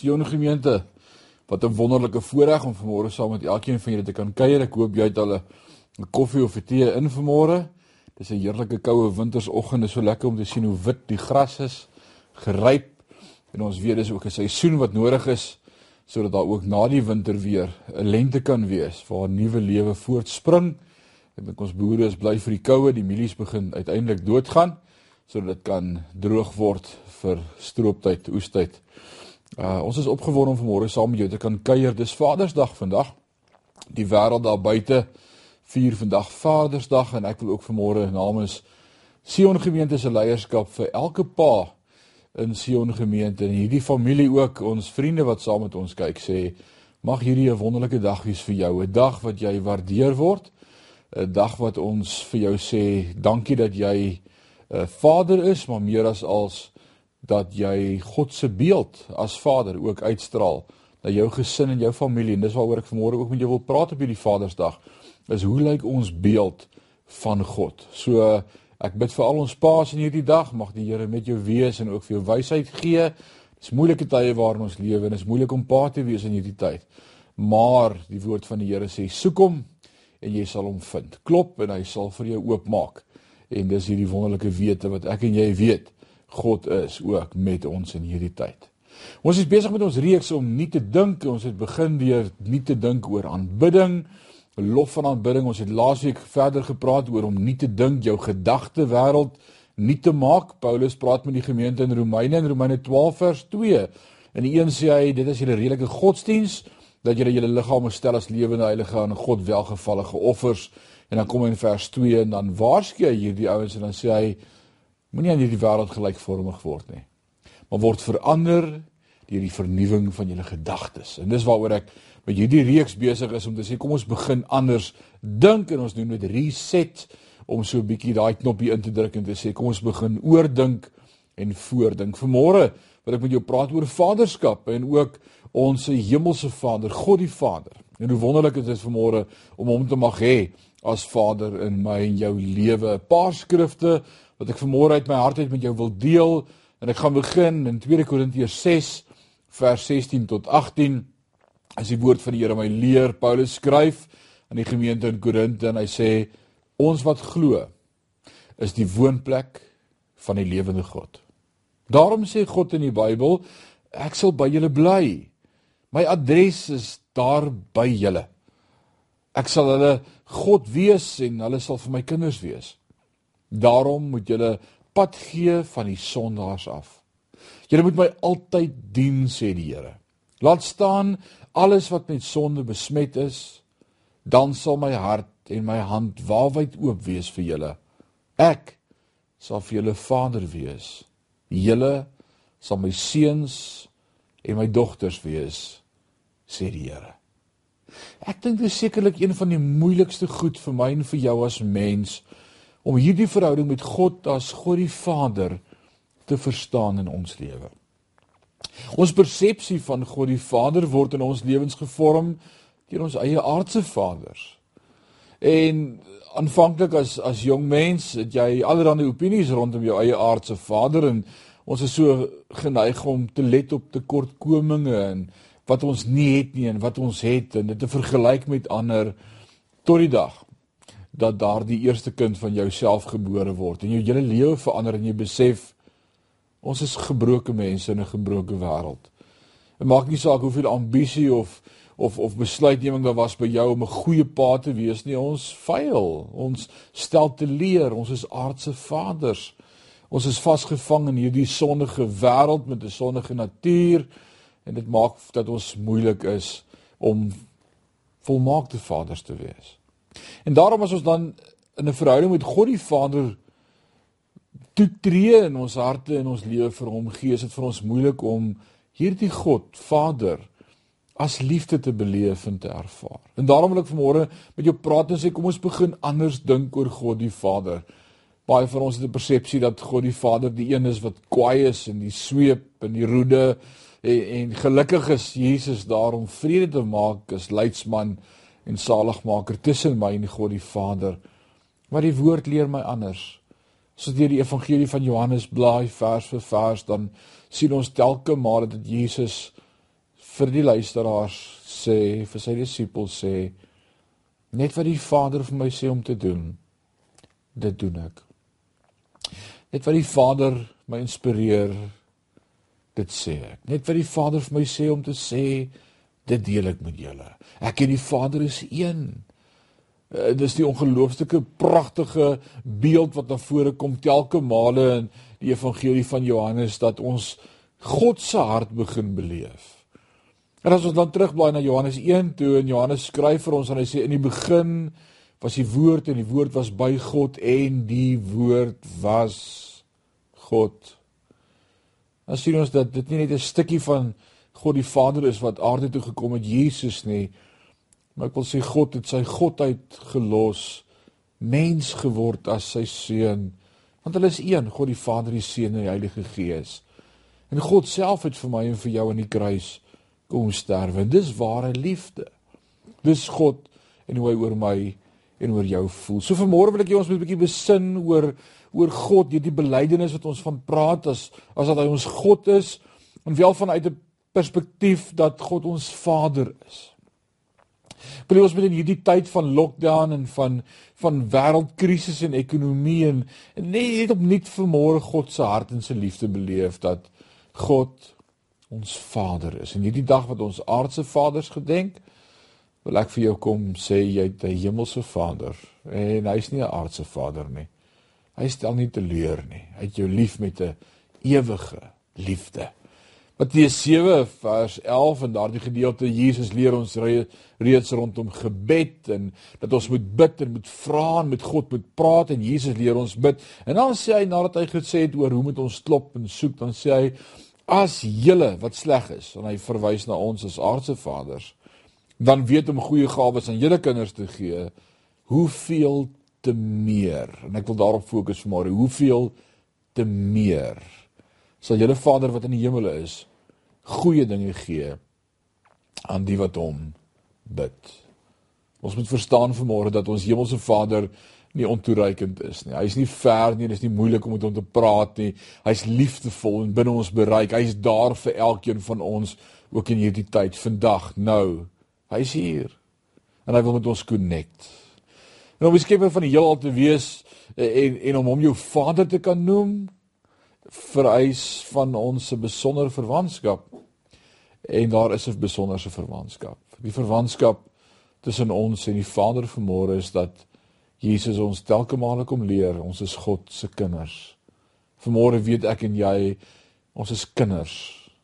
Sion gemeente. Wat 'n wonderlike voorreg om vanmôre saam met elkeen van julle te kan kuier. Ek hoop jy het al 'n koffie of 'n tee in vanmôre. Dis 'n heerlike koue wintersoggend. Dit is so lekker om te sien hoe wit die gras is, geryp. En ons weet dis ook 'n seisoen wat nodig is sodat daar ook na die winter weer 'n lente kan wees waar 'n nuwe lewe voortspring. Ek dink ons boere is bly vir die koue, die mielies begin uiteindelik doodgaan sodat dit kan droog word vir strooptyd, oestyd. Uh ons is opgewonde om vanmôre saam met jou te kan kuier. Dis Vadersdag vandag. Die wêreld daar buite vier vandag Vadersdag en ek wil ook vanmôre namens Sion Gemeente se leierskap vir elke pa in Sion Gemeente en hierdie familie ook ons vriende wat saam met ons kyk sê mag hierdie 'n wonderlike dag wees vir jou, 'n dag wat jy waardeer word, 'n dag wat ons vir jou sê dankie dat jy 'n uh, vader is, maar meer as als dat jy God se beeld as Vader ook uitstraal na jou gesin en jou familie en dis waaroor ek vanmôre ook met jou wil praat op hierdie Vadersdag is hoe lyk ons beeld van God. So ek bid vir al ons paas in hierdie dag mag die Here met jou wees en ook vir jou wysheid gee. Dis moeilike tye waarin ons lewe en dit is moeilik om pa te wees in hierdie tyd. Maar die woord van die Here sê soek hom en jy sal hom vind. Klop en hy sal vir jou oopmaak. En dis hierdie wonderlike wete wat ek en jy weet God is ook met ons in hierdie tyd. Ons is besig met ons reeks om nie te dink, ons het begin deur nie te dink oor aanbidding, lof van aanbidding. Ons het laasweek verder gepraat oor om nie te dink jou gedagte wêreld nie te maak. Paulus praat met die gemeente in Romeine in Romeine 12 vers 2. En die een sê hy dit is julle redelike godsdiens dat julle julle liggame stel as lewende heilige aan God welgevallige offers. En dan kom hy in vers 2 en dan waarsku hy hierdie ouens en dan sê hy Moenie aan hierdie wêreld gelykvormig word nie. Maar word verander deur die vernuwing van julle gedagtes. En dis waaroor ek met hierdie reeks besig is om te sê kom ons begin anders dink en ons doen met reset om so 'n bietjie daai knoppie in te druk en te sê kom ons begin oordink en voordink. Vanmôre wil ek met jou praat oor vaderskap en ook ons hemelse Vader, God die Vader. En hoe wonderlik is dit vanmôre om hom te mag hê as Vader in my en jou lewe. 'n Paar skrifte wat ek vanmôre uit my hart uit met jou wil deel en ek gaan begin in 2 Korintiërs 6 vers 16 tot 18 as die woord van die Here my leer Paulus skryf aan die gemeente in Korinte en hy sê ons wat glo is die woonplek van die lewende God. Daarom sê God in die Bybel ek sal by julle bly. My adres is daar by julle. Ek sal hulle God wees en hulle sal vir my kinders wees. Daarom moet julle pad gee van die sondaars af. Julle moet my altyd dien sê die Here. Laat staan alles wat met sonde besmet is, dan sal my hart en my hand waarwyd oop wees vir julle. Ek sal vir julle Vader wees. Julle sal my seuns en my dogters wees, sê die Here. Ek dink dit is sekerlik een van die moeilikste goed vir my en vir jou as mens om hierdie verhouding met God as God die Vader te verstaan in ons lewe. Ons persepsie van God die Vader word in ons lewens gevorm deur ons eie aardse vaders. En aanvanklik as as jong mens het jy allerlei opinies rondom jou eie aardse vader en ons is so geneig om te let op tekortkominge en wat ons nie het nie en wat ons het en dit te vergelyk met ander tot die dag dat daardie eerste kind van jouself gebore word en jou hele lewe verander en jy besef ons is gebroke mense in 'n gebroke wêreld. Dit maak nie saak hoeveel ambisie of of of besluitneming daar was by jou om 'n goeie pa te wees nie, ons faal. Ons stel te leer, ons is aardse vaders. Ons is vasgevang in hierdie sondige wêreld met 'n sondige natuur en dit maak dat ons moeilik is om volmaakte vaders te wees. En daarom as ons dan in 'n verhouding met God die Vader toetree in ons harte en ons lewe vir hom gee, is dit vir ons moeilik om hierdie God, Vader, as liefde te beleef en te ervaar. En daarom wil ek vanmôre met jou praat en sê kom ons begin anders dink oor God die Vader. Baie van ons het 'n persepsie dat God die Vader die een is wat kwaai is en die sweep en die roede en, en gelukkig is Jesus daar om vrede te maak as leidsman en saligmaker tussen my en God die Vader. Maar die woord leer my anders. Ons deur die evangelie van Johannes blaai vers vir vers dan sien ons telke male dat Jesus vir die luisteraars sê, vir sy disippels sê, net wat die Vader vir my sê om te doen, dit doen ek. Net wat die Vader my inspireer, dit sê ek. Net wat die Vader vir my sê om te sê, dit deel ek met julle. Ek en die Vader is een. Uh, dis die ongelooflike pragtige beeld wat na vore kom telke male in die evangelie van Johannes dat ons God se hart begin beleef. En as ons dan terugblaai na Johannes 1 toe en Johannes skryf vir ons en hy sê in die begin was die woord en die woord was by God en die woord was God. Dan sien ons dat dit nie net 'n stukkie van God die Vader is wat aarde toe gekom het Jesus nie, maar ek wil sê God het sy godheid gelos, mens geword as sy seun. Want hulle is een, God die Vader, die Seun en die Heilige Gees. En God self het vir my en vir jou aan die kruis kom sterwe. Dis ware liefde. Dis God en hoe hy oor my en oor jou voel. So vanmôre wil ek jou ons 'n bietjie besin oor oor God, hierdie belydenis wat ons van praat as as dat hy ons God is en wel vanuit 'n perspektief dat God ons Vader is. Wil ons met in hierdie tyd van lockdown en van van wêreldkrisis en ekonomie en, en net opnuut vanmôre God se hart en sy liefde beleef dat God ons Vader is. En hierdie dag wat ons aardse vaders gedenk, wil ek vir jou kom sê jy het 'n hemelse Vader en hy's nie 'n aardse Vader nie. Hy stel nie teleur nie. Hy het jou lief met 'n ewige liefde. Matteus 7 vers 11 en daardie gedeelte Jesus leer ons reeds rondom gebed en dat ons moet bid en moet vra en met God moet praat en Jesus leer ons bid. En dan sê hy nadat hy gesê het oor hoe moet ons klop en soek, dan sê hy as julle wat sleg is en hy verwys na ons as aardse vaders dan weet om goeie gawes aan julle kinders te gee, hoeveel te meer. En ek wil daarop fokus vanmôre, hoeveel te meer sal julle Vader wat in die hemel is goeie dinge gee aan die wat hom bid. Ons moet verstaan vanmôre dat ons hemelse Vader nie ontoereikend is nie. Hy's nie ver nie, dis nie moeilik om met hom te praat nie. Hy's liefdevol en binne ons bereik. Hy's daar vir elkeen van ons ook in hierdie tyd vandag nou. Hy's hier. En hy wil met ons connect. En om die skepper van die heelal te wees eh, en en om hom jou vader te kan noem vereis van ons 'n besondere verwantskap. En daar is 'n besonderse verwantskap. Die verwantskap tussen ons en die Vader vanmôre is dat Jesus ons telke male kom leer, ons is God se kinders. Vanmôre weet ek en jy ons is kinders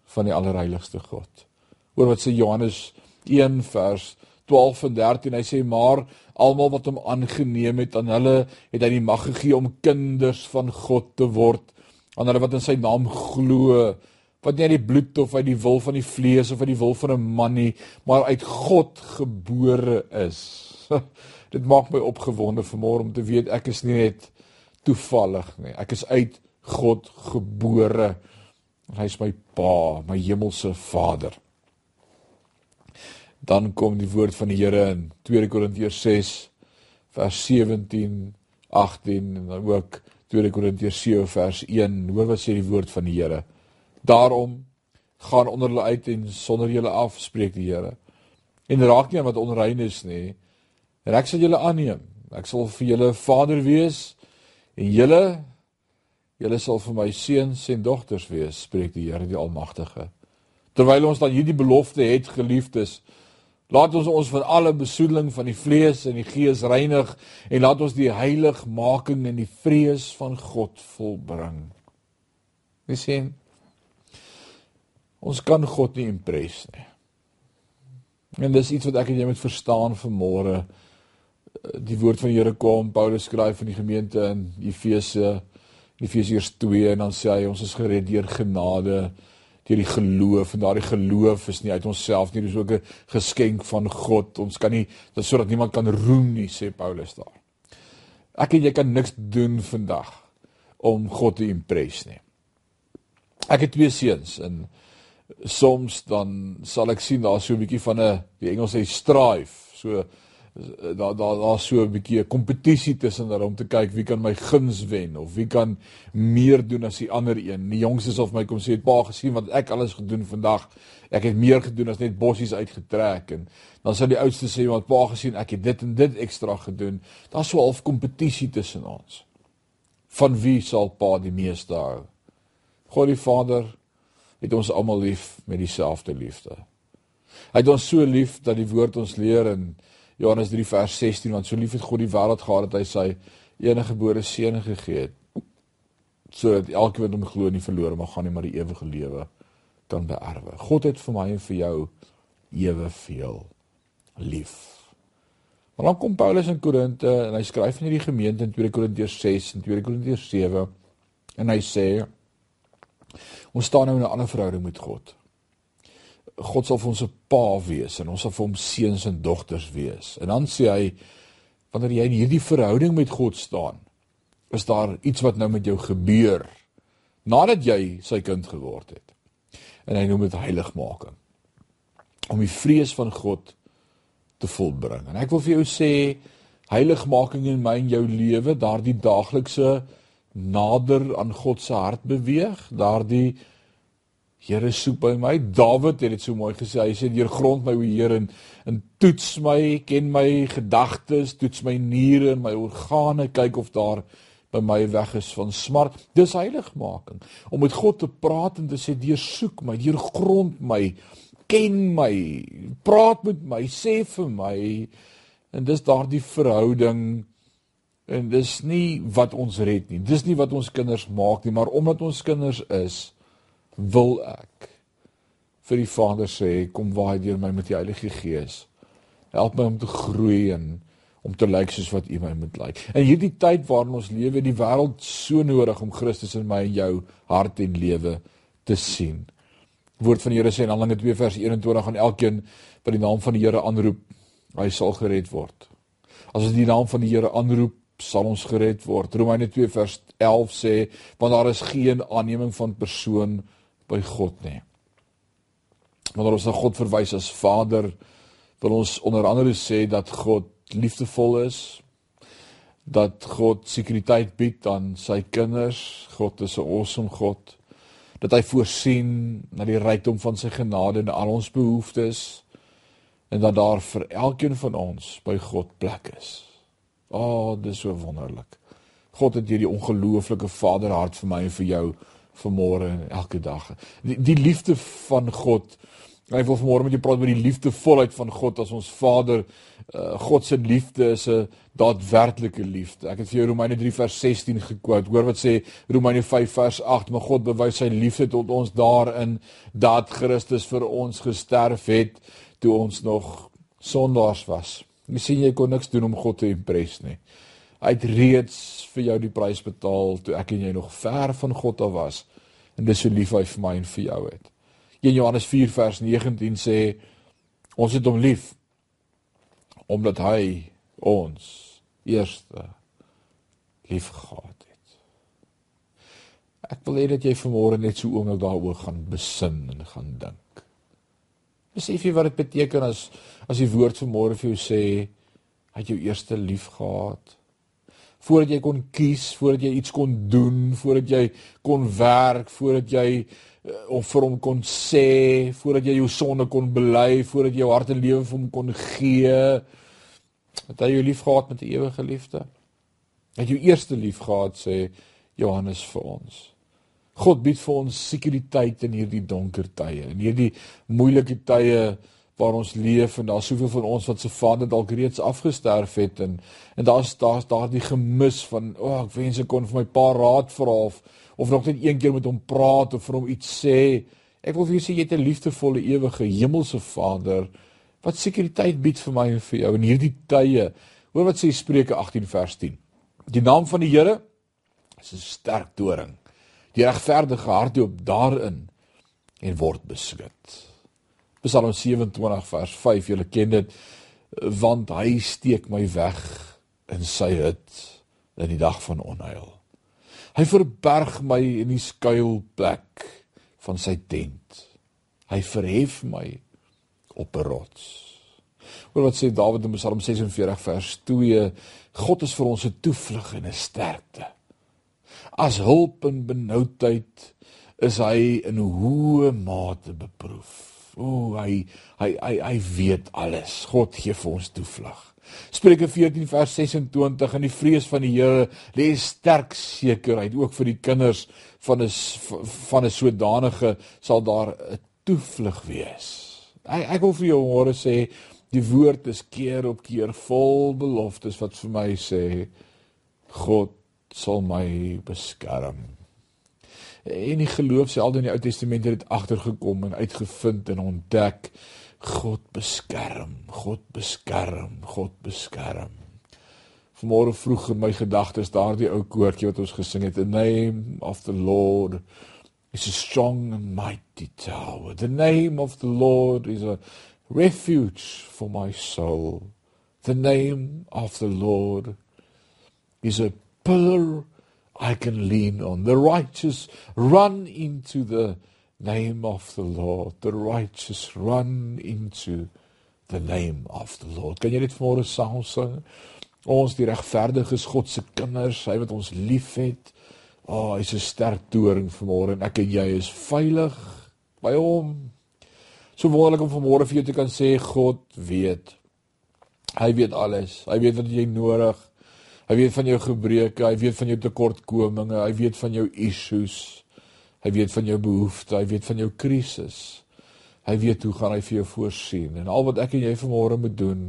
van die allerheiligste God. Oor wat sê Johannes 1 vers 12 en 13 hy sê maar almal wat hom aangeneem het aan hulle het hy die mag gegee om kinders van God te word aan hulle wat in sy naam glo wat nie uit die bloed of uit die wil van die vlees of uit die wil van 'n man nie maar uit God gebore is. Dit maak my opgewonde vanmôre om te weet ek is nie net toevallig nie. Ek is uit God gebore. Hy is my pa my hemelse vader. Dan kom die woord van die Here in 2 Korintiërs 6 vers 17 18 en dan ook 2 Korintiërs 7 vers 1 hoor wat sê die woord van die Here daarom gaan onder hulle uit en sonder julle af spreek die Here. En raak nie aan wat onrein is nie. En ek sal julle aanneem. Ek sal vir julle vader wees en julle julle sal vir my seuns en dogters wees spreek die Here die almagtige. Terwyl ons dan hierdie belofte het geliefdes Laat ons ons van alle besoedeling van die vlees en die gees reinig en laat ons die heiligmaking in die vrees van God volbring. Jy sien ons kan God nie impres nie. En dis iets wat ek en jy moet verstaan vanmôre. Die woord van die Here kom, Paulus skryf aan die gemeente in Efese, Efesiërs 2 en dan sê hy ons is gered deur genade deur die geloof en daardie geloof is nie uit onsself nie, dis ook 'n geskenk van God. Ons kan nie dit sodat niemand kan roem nie, sê Paulus daar. Ek en jy kan niks doen vandag om God te impres nie. Ek het twee seuns en soms dan sal ek sien daar so 'n bietjie van 'n die Engels sê strive. So daar daar daar so 'n bietjie 'n kompetisie tussen hulle om te kyk wie kan my guns wen of wie kan meer doen as die ander een. Die jongstes of my kom sê het pa gesien wat ek alles gedoen vandag. Ek het meer gedoen as net bossies uitgetrek en dan sal die oudste sê wat pa gesien ek het dit en dit ekstra gedoen. Daar's so half kompetisie tussen ons. Van wie sal pa die meeste hou? God die Vader het ons almal lief met dieselfde liefde. Hy het ons so lief dat die woord ons leer in Johannes 3 vers 16 want so lief het God die wêreld gehad dat hy sy enige gebore seun gegee het sodat elke wat hom glo nie verlore mag gaan nie maar die ewige lewe kan beerwe. God het vir my en vir jou ewe veel lief. Maar dan kom Paulus in Korinte en hy skryf in hierdie gemeente in 2 Korintiërs 6 en 2 Korintiërs 7 en hy sê ons staan nou in 'n ander verhouding met God. God sal vir ons 'n pa wees en ons sal vir hom seuns en dogters wees. En dan sê hy wanneer jy in hierdie verhouding met God staan, is daar iets wat nou met jou gebeur nadat jy sy kind geword het. En hy noem dit heiligmaking. Om die vrees van God te volbring. En ek wil vir jou sê heiligmaking in my en jou lewe, daardie daaglikse nader aan God se hart beweeg, daardie Here soek by my. Dawid het dit so mooi gesê. Hy sê deur grond my o Heer en en toets my, ken my gedagtes, toets my niere en my organe, kyk of daar by my weg is van smart. Dis heiligmaking. Om met God te praat en te sê deur soek my, deur grond my, ken my, praat met my, sê vir my en dis daardie verhouding en dis nie wat ons red nie. Dis nie wat ons kinders maak nie, maar omdat ons kinders is, wil ek vir die Vader sê kom waai deur my met die Heilige Gees. Help my om te groei en om te lyk soos wat U my moet lyk. In hierdie tyd waarin ons lewe, die wêreld so nodig om Christus in my en jou hart en lewe te sien. Woord van die Here sê in Handelinge 2 vers 21 aan elkeen wat die naam van die Here aanroep, hy sal gered word. As ons die naam van die Here aanroep, sal ons gered word. Romeine 2 vers 11 sê want daar is geen aanneming van persoon by God nie. Wanneer ons na God verwys as Vader, wil ons onder andere sê dat God liefdevol is, dat God sekuriteit bied aan sy kinders, God is 'n awesome God, dat hy voorsien na die rykdom van sy genade en al ons behoeftes en dat daar vir elkeen van ons by God plek is. O, oh, dis so wonderlik. God het hierdie ongelooflike vaderhart vir my en vir jou vanmôre en elke dag. Die, die liefde van God. Hy wil vanmôre met jou praat oor die liefdevolheid van God as ons Vader. Uh, God se liefde is 'n daadwerklike liefde. Ek het vir jou Romeine 3 vers 16 gekwout. Hoor wat sê Romeine 5 vers 8, maar God bewys sy liefde tot ons daarin dat Christus vir ons gesterf het toe ons nog sondaars was. Sien jy kon niks doen om God te impress nie. Hy het reeds vir jou die prys betaal toe ek en jy nog ver van God af was. En dis so lief hy vir my en vir jou het. 1 Johannes 4 vers 19 sê ons het hom lief omdat hy ons eerste lief gehad het. Ek wil hê dat jy vanmôre net so oomblik daaroor gaan besin en gaan dink. Besef jy wat dit beteken as as die woord vanmôre vir jou sê het jou eerste lief gehad? voordat jy kon kies, voordat jy iets kon doen, voordat jy kon werk, voordat jy uh, of vir hom kon sê, voordat jy jou sonde kon bely, voordat jy jou hart en lewe vir hom kon gee. Het hy jou lief gehad met 'n ewige liefde? Het jou eerste lief gehad sê Johannes vir ons. God bied vir ons sekuriteit in hierdie donker tye, in hierdie moeilike tye waar ons leef en daar's soveel van ons wat se vader dalk reeds afgesterf het en en daar's daar's daardie gemis van o oh, ek wens ek kon vir my pa raad vra of of nog net een keer met hom praat of vir hom iets sê. Ek wil vir jou sê jy het 'n liefdevolle ewige hemelse vader wat sekuriteit bied vir my en vir jou in hierdie tye. Hoor wat sê Spreuke 18 vers 10 die naam van die Here is 'n sterk doring die regverdige hart loop daarin en word beskud Psalm 27 vers 5, julle ken dit, want hy steek my weg in sy hut in die dag van onheil. Hy verberg my in die skuilplek van sy tent. Hy verhef my op 'n rots. Hoor wat sê Dawid in Psalm 46 vers 2: God is vir ons 'n toevlug en 'n sterkte. As hulp in benoudheid is hy in hoë mate beproef. O, hy hy hy hy weet alles. God gee vir ons toevlug. Spreuke 14 vers 26 in die vrees van die Here lê sterk sekerheid ook vir die kinders van 'n van 'n sodanige sal daar 'n toevlug wees. Ek ek wil vir jou môre sê die woord is keer op keer vol beloftes wat vir my sê God sal my beskerm. En die geloof sê al in die Ou Testament het dit agtergekom en uitgevind en ontdek God beskerm, God beskerm, God beskerm. Vanmôre vroeg in my gedagtes daardie ou koortjie wat ons gesing het, the name of the Lord is a strong and mighty tower. The name of the Lord is a refuge for my soul. The name of the Lord is a pillar I can lean on. The righteous run into the name of the Lord. The righteous run into the name of the Lord. Kan jy dit vanmôre saam sing? Ons die regverdiges God se kinders, hy wat ons liefhet. O, oh, hy's 'n sterk toring vanmôre en ek en jy is veilig by hom. So wonderlik om vanmôre vir jou te kan sê God weet. Hy weet alles. Hy weet wat jy nodig. Hy weet van jou gebreke, hy weet van jou tekortkominge, hy weet van jou issues. Hy weet van jou behoeftes, hy weet van jou krisis. Hy weet hoe gaan hy vir jou voorsien en al wat ek en jy vanmôre moet doen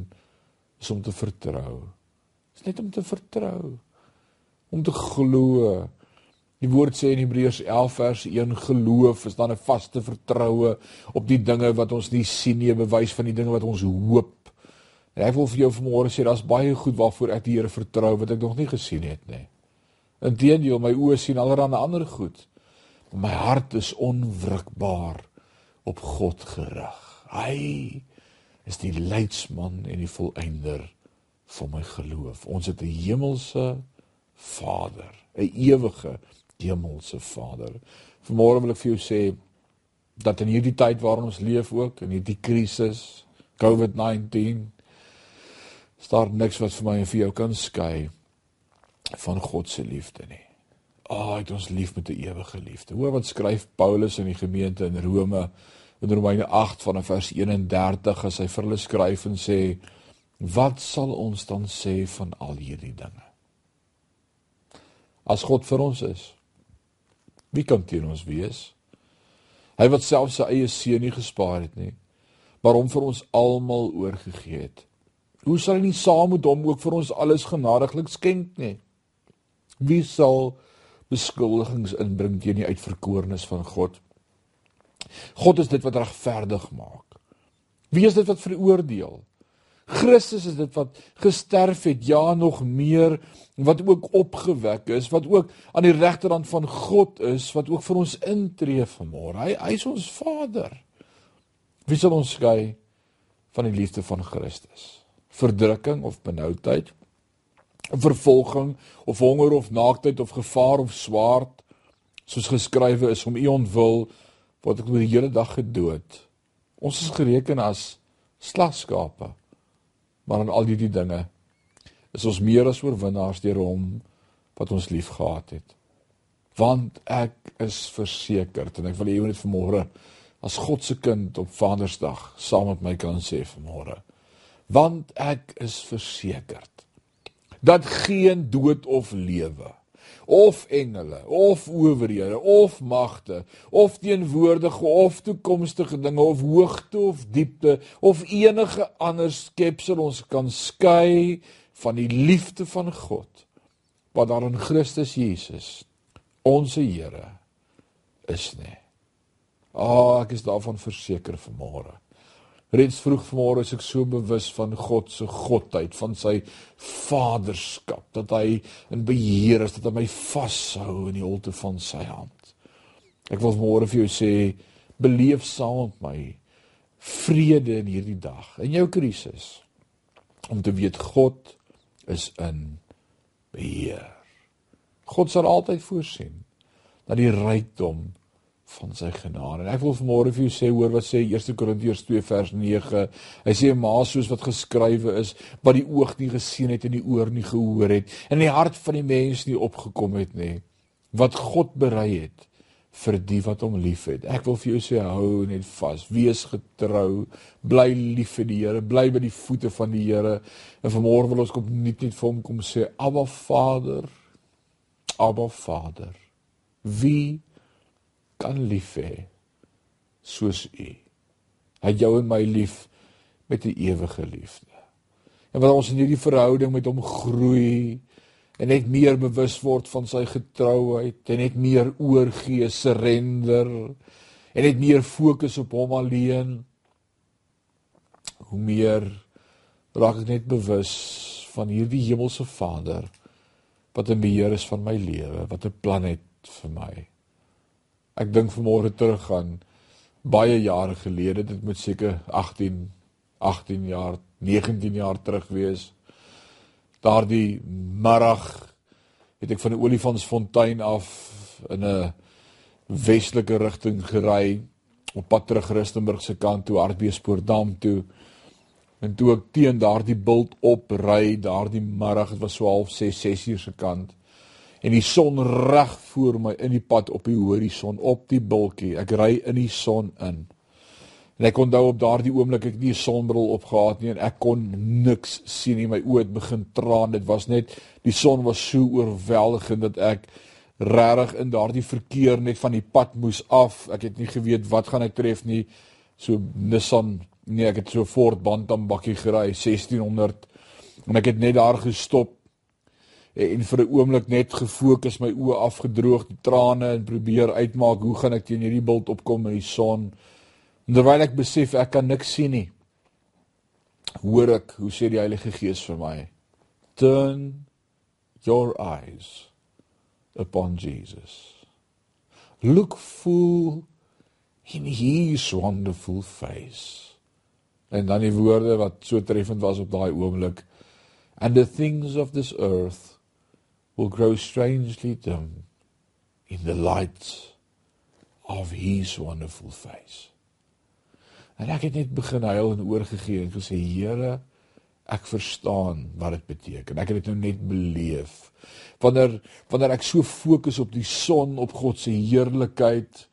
is om te vertrou. Dis net om te vertrou. Om te glo. Die woord sê in Hebreërs 11 vers 1 geloof is dan 'n vaste vertroue op die dinge wat ons nie sien nie, bewys van die dinge wat ons hoop. En ek wil vir jou vanmôre sê daar's baie goed waarvoor ek die Here vertrou wat ek nog nie gesien het nie. Inteendeel, my oë sien allerlei ander goed. My hart is onwrikbaar op God gerig. Hy is die leidsman en die volëinder van my geloof. Ons het 'n hemelse Vader, 'n ewige hemelse Vader. Vanmôre wil ek vir jou sê dat in hierdie tyd waarin ons leef ook in hierdie krisis, COVID-19, staar niks wat vir my en vir jou kan skei van God se liefde nie. Ag, oh, het ons lief met 'n ewige liefde. Hoor wat skryf Paulus in die gemeente in Rome in Romeine 8 van vers 31 as hy vir hulle skryf en sê: "Wat sal ons dan sê van al hierdie dinge? As God vir ons is, wie kan teen ons wees? Hy wat self sy eie seun nie gespaar het nie, maar hom vir ons almal oorgegee het. Hoe sal hy nie saam met hom ook vir ons alles genadiglik skenk nie? Wie sal beskuldigings inbring teen die uitverkorenes van God. God is dit wat regverdig maak. Wie is dit wat veroordeel? Christus is dit wat gesterf het, ja nog meer wat ook opgewek is, wat ook aan die regterhand van God is, wat ook vir ons intree vanmôre. Hy hy is ons Vader. Wie sal ons skei van die liefde van Christus? Verdrukking of benoudheid? vervolging of honger of naaktheid of gevaar of swaard soos geskrywe is om u ontwil word ek oor die hele dag gedood. Ons is gereken as slagskape. Maar in al hierdie dinge is ons meer as oorwinnaars deur hom wat ons liefgehad het. Want ek is versekerd en ek wil hê jy moet vanmôre as God se kind op Vadersdag saam met my kan sê vanmôre. Want ek is versekerd dat geen dood of lewe of engele of owerhede of magte of teenwoordige of toekomstige dinge of hoogte of diepte of enige ander skepsel ons kan skei van die liefde van God wat daar in Christus Jesus ons Here is nie. Ag oh, ek is daarvan verseker vanmôre. Reeds vroeg vanmôre is ek so bewus van God se godheid, van sy vaderskap, dat hy in beheer is, dat hy my vashou in die holte van sy hand. Ek wil môre vir jou sê, beleef saam met my vrede in hierdie dag, in jou krisis, om te weet God is in beheer. God sal altyd voorsien dat die rykdom van sy genade. En ek wil vanmôre vir jou sê hoor wat sê 1 Korintiërs 2 vers 9. Hy sê maar soos wat geskrywe is, wat die oog nie gesien het en die oor nie gehoor het en die hart van die mens nie opgekom het nie, wat God berei het vir die wat hom liefhet. Ek wil vir jou sê hou net vas, wees getrou, bly lief vir die Here, bly by die voete van die Here. En vanmôre wil ons kom net net vir hom kom sê, Abba Vader, Abba Vader. Wie kan lief hê soos U. Hy het jou en my lief met 'n ewige liefde. En wat ons in hierdie verhouding met hom groei en net meer bewus word van sy getrouheid en net meer oorgee, surrender en net meer fokus op hom alleen. Hoe meer raak ek net bewus van hierdie hemelse Vader wat 'n beheer is van my lewe, wat 'n plan het vir my. Ek dink vanmôre terug aan baie jare gelede, dit moet seker 18 18 jaar, 19 jaar terug wees. Daardie middag het ek van die Olifantsfontein af in 'n westelike rigting gery op pad terug Rustenburg se kant toe Hartbeespoortdam toe. En toe ek teen daardie bult op ry, daardie middag, dit was so half 6, 6 uur se kant en die son reg voor my in die pad op die horison op die bultjie. Ek ry in die son in. En ek onthou op daardie oomblik ek nie 'n sonbril opgehad nie en ek kon niks sien nie. My oë het begin traan. Dit was net die son was so oorweldigend dat ek regtig in daardie verkeer net van die pad moes af. Ek het nie geweet wat gaan ek tref nie. So Nissan, nee, ek het so Ford Bantam bakkie gery 1600 en ek het net daar gestop en vir 'n oomblik net gefokus my oë afgedroog die trane en probeer uitmaak hoe gaan ek teen hierdie bult opkom in die son? Terwyl ek besef ek kan niks sien nie hoor ek hoe sê die Heilige Gees vir my turn your eyes upon Jesus. Look full in his wonderful face. En dan die woorde wat so treffend was op daai oomblik and the things of this earth will grow strangely dim in the light of his wonderful face. En ek het net begin huil en oorgegee en gesê Here, ek verstaan wat dit beteken. Ek het dit nou net beleef. Wanneer wanneer ek so fokus op die son, op God se heerlikheid,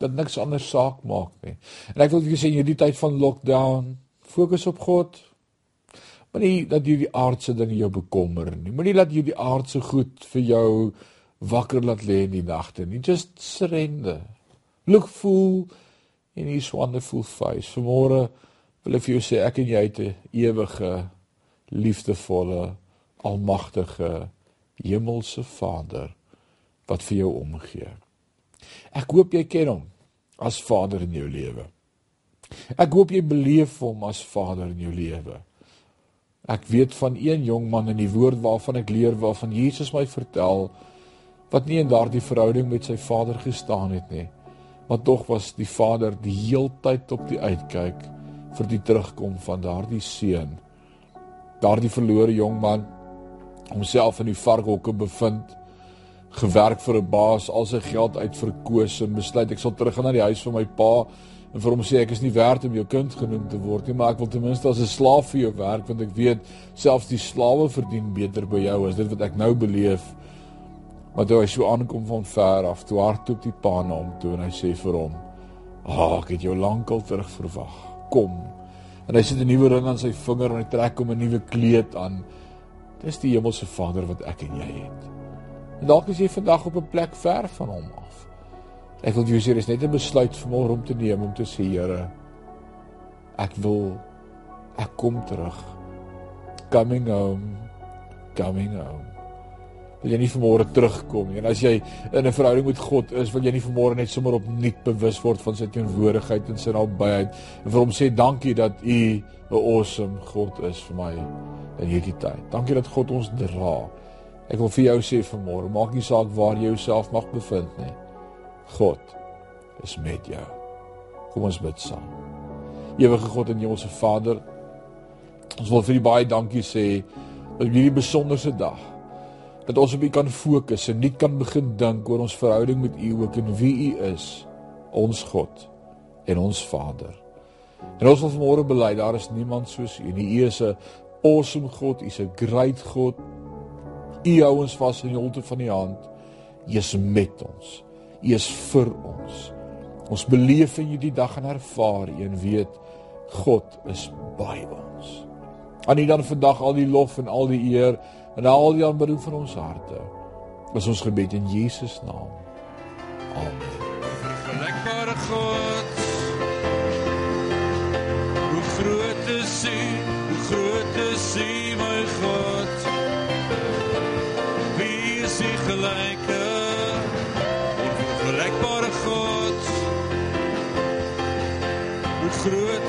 dat niks anders saak maak nie. En ek wil vir julle sê in hierdie tyd van lockdown, fokus op God, Moenie dat jy die aardse dinge jou bekommer nie. Moenie dat jy die aardse goed vir jou wakker laat lê in die nagte nie. Just surrender. Look full in his wonderful face. Vanmôre wil ek vir jou sê ek en jy het 'n ewige liefdevolle almagtige hemelse Vader wat vir jou omgee. Ek hoop jy ken hom as Vader in jou lewe. Ek hoop jy beleef hom as Vader in jou lewe. Ek weet van een jong man in die woord waarvan ek leer waarvan Jesus my vertel wat nie in daardie verhouding met sy vader gestaan het nie. Maar tog was die vader die heeltyd op die uitkyk vir die terugkom van daardie seun. Daardie verlore jong man homself in die varkhokke bevind gewerk vir 'n baas al sy geld uitverkoos en besluit ek sal terug gaan na die huis van my pa en vir hom sê ek is nie werd om jou kind genoem te word nie, maar ek wil ten minste as 'n slaaf vir jou werk want ek weet selfs die slawe verdien beter by jou as dit wat ek nou beleef. Maar toe hy so aankom van ver af, toe hardloop die pa na hom toe en hy sê vir hom: "Ag, oh, ek het jou lankal terug verwag. Kom." En hy sit 'n nuwe ring aan sy vinger en hy trek hom 'n nuwe kleed aan. Dis die hemelse Vader wat ek en jy het. En dalk is jy vandag op 'n plek ver van hom af. Ek wil jou sê dis net 'n besluit vanmôre om te neem om te sê Here ek wil ek kom terug. Coming home. Coming home. Wil jy nie vanmôre terugkom nie? En as jy in 'n verhouding met God is, wil jy nie vanmôre net sommer opnuut bewus word van sy teenwoordigheid en sy nabyheid en vir hom sê dankie dat u 'n awesome God is vir my in hierdie tyd. Dankie dat God ons dra. Ek wil vir jou sê vanmôre, maak nie saak waar jy jouself mag bevind nie. God is met jou. Kom ons bid saam. Ewige God en Hemelse Vader, ons wil vir U baie dankie sê dat hierdie besonderse dag dat ons op U kan fokus en nie kan begin dink oor ons verhouding met U ook en wie U is ons God en ons Vader. En ons wil vanmôre bely daar is niemand soos U nie. U is 'n awesome God, U is 'n great God. U hou ons vas in die holte van die hand. U is met ons. U is vir ons. Ons beleef in hierdie dag en ervaar en weet God is by ons. Aan U dan vandag al die lof en al die eer en al die aanbidding van ons harte. Is ons gebed in Jesus naam. Amen. Vergelykbare God. Hoe groot is U? Hoe groot is U, my God? Groot is U?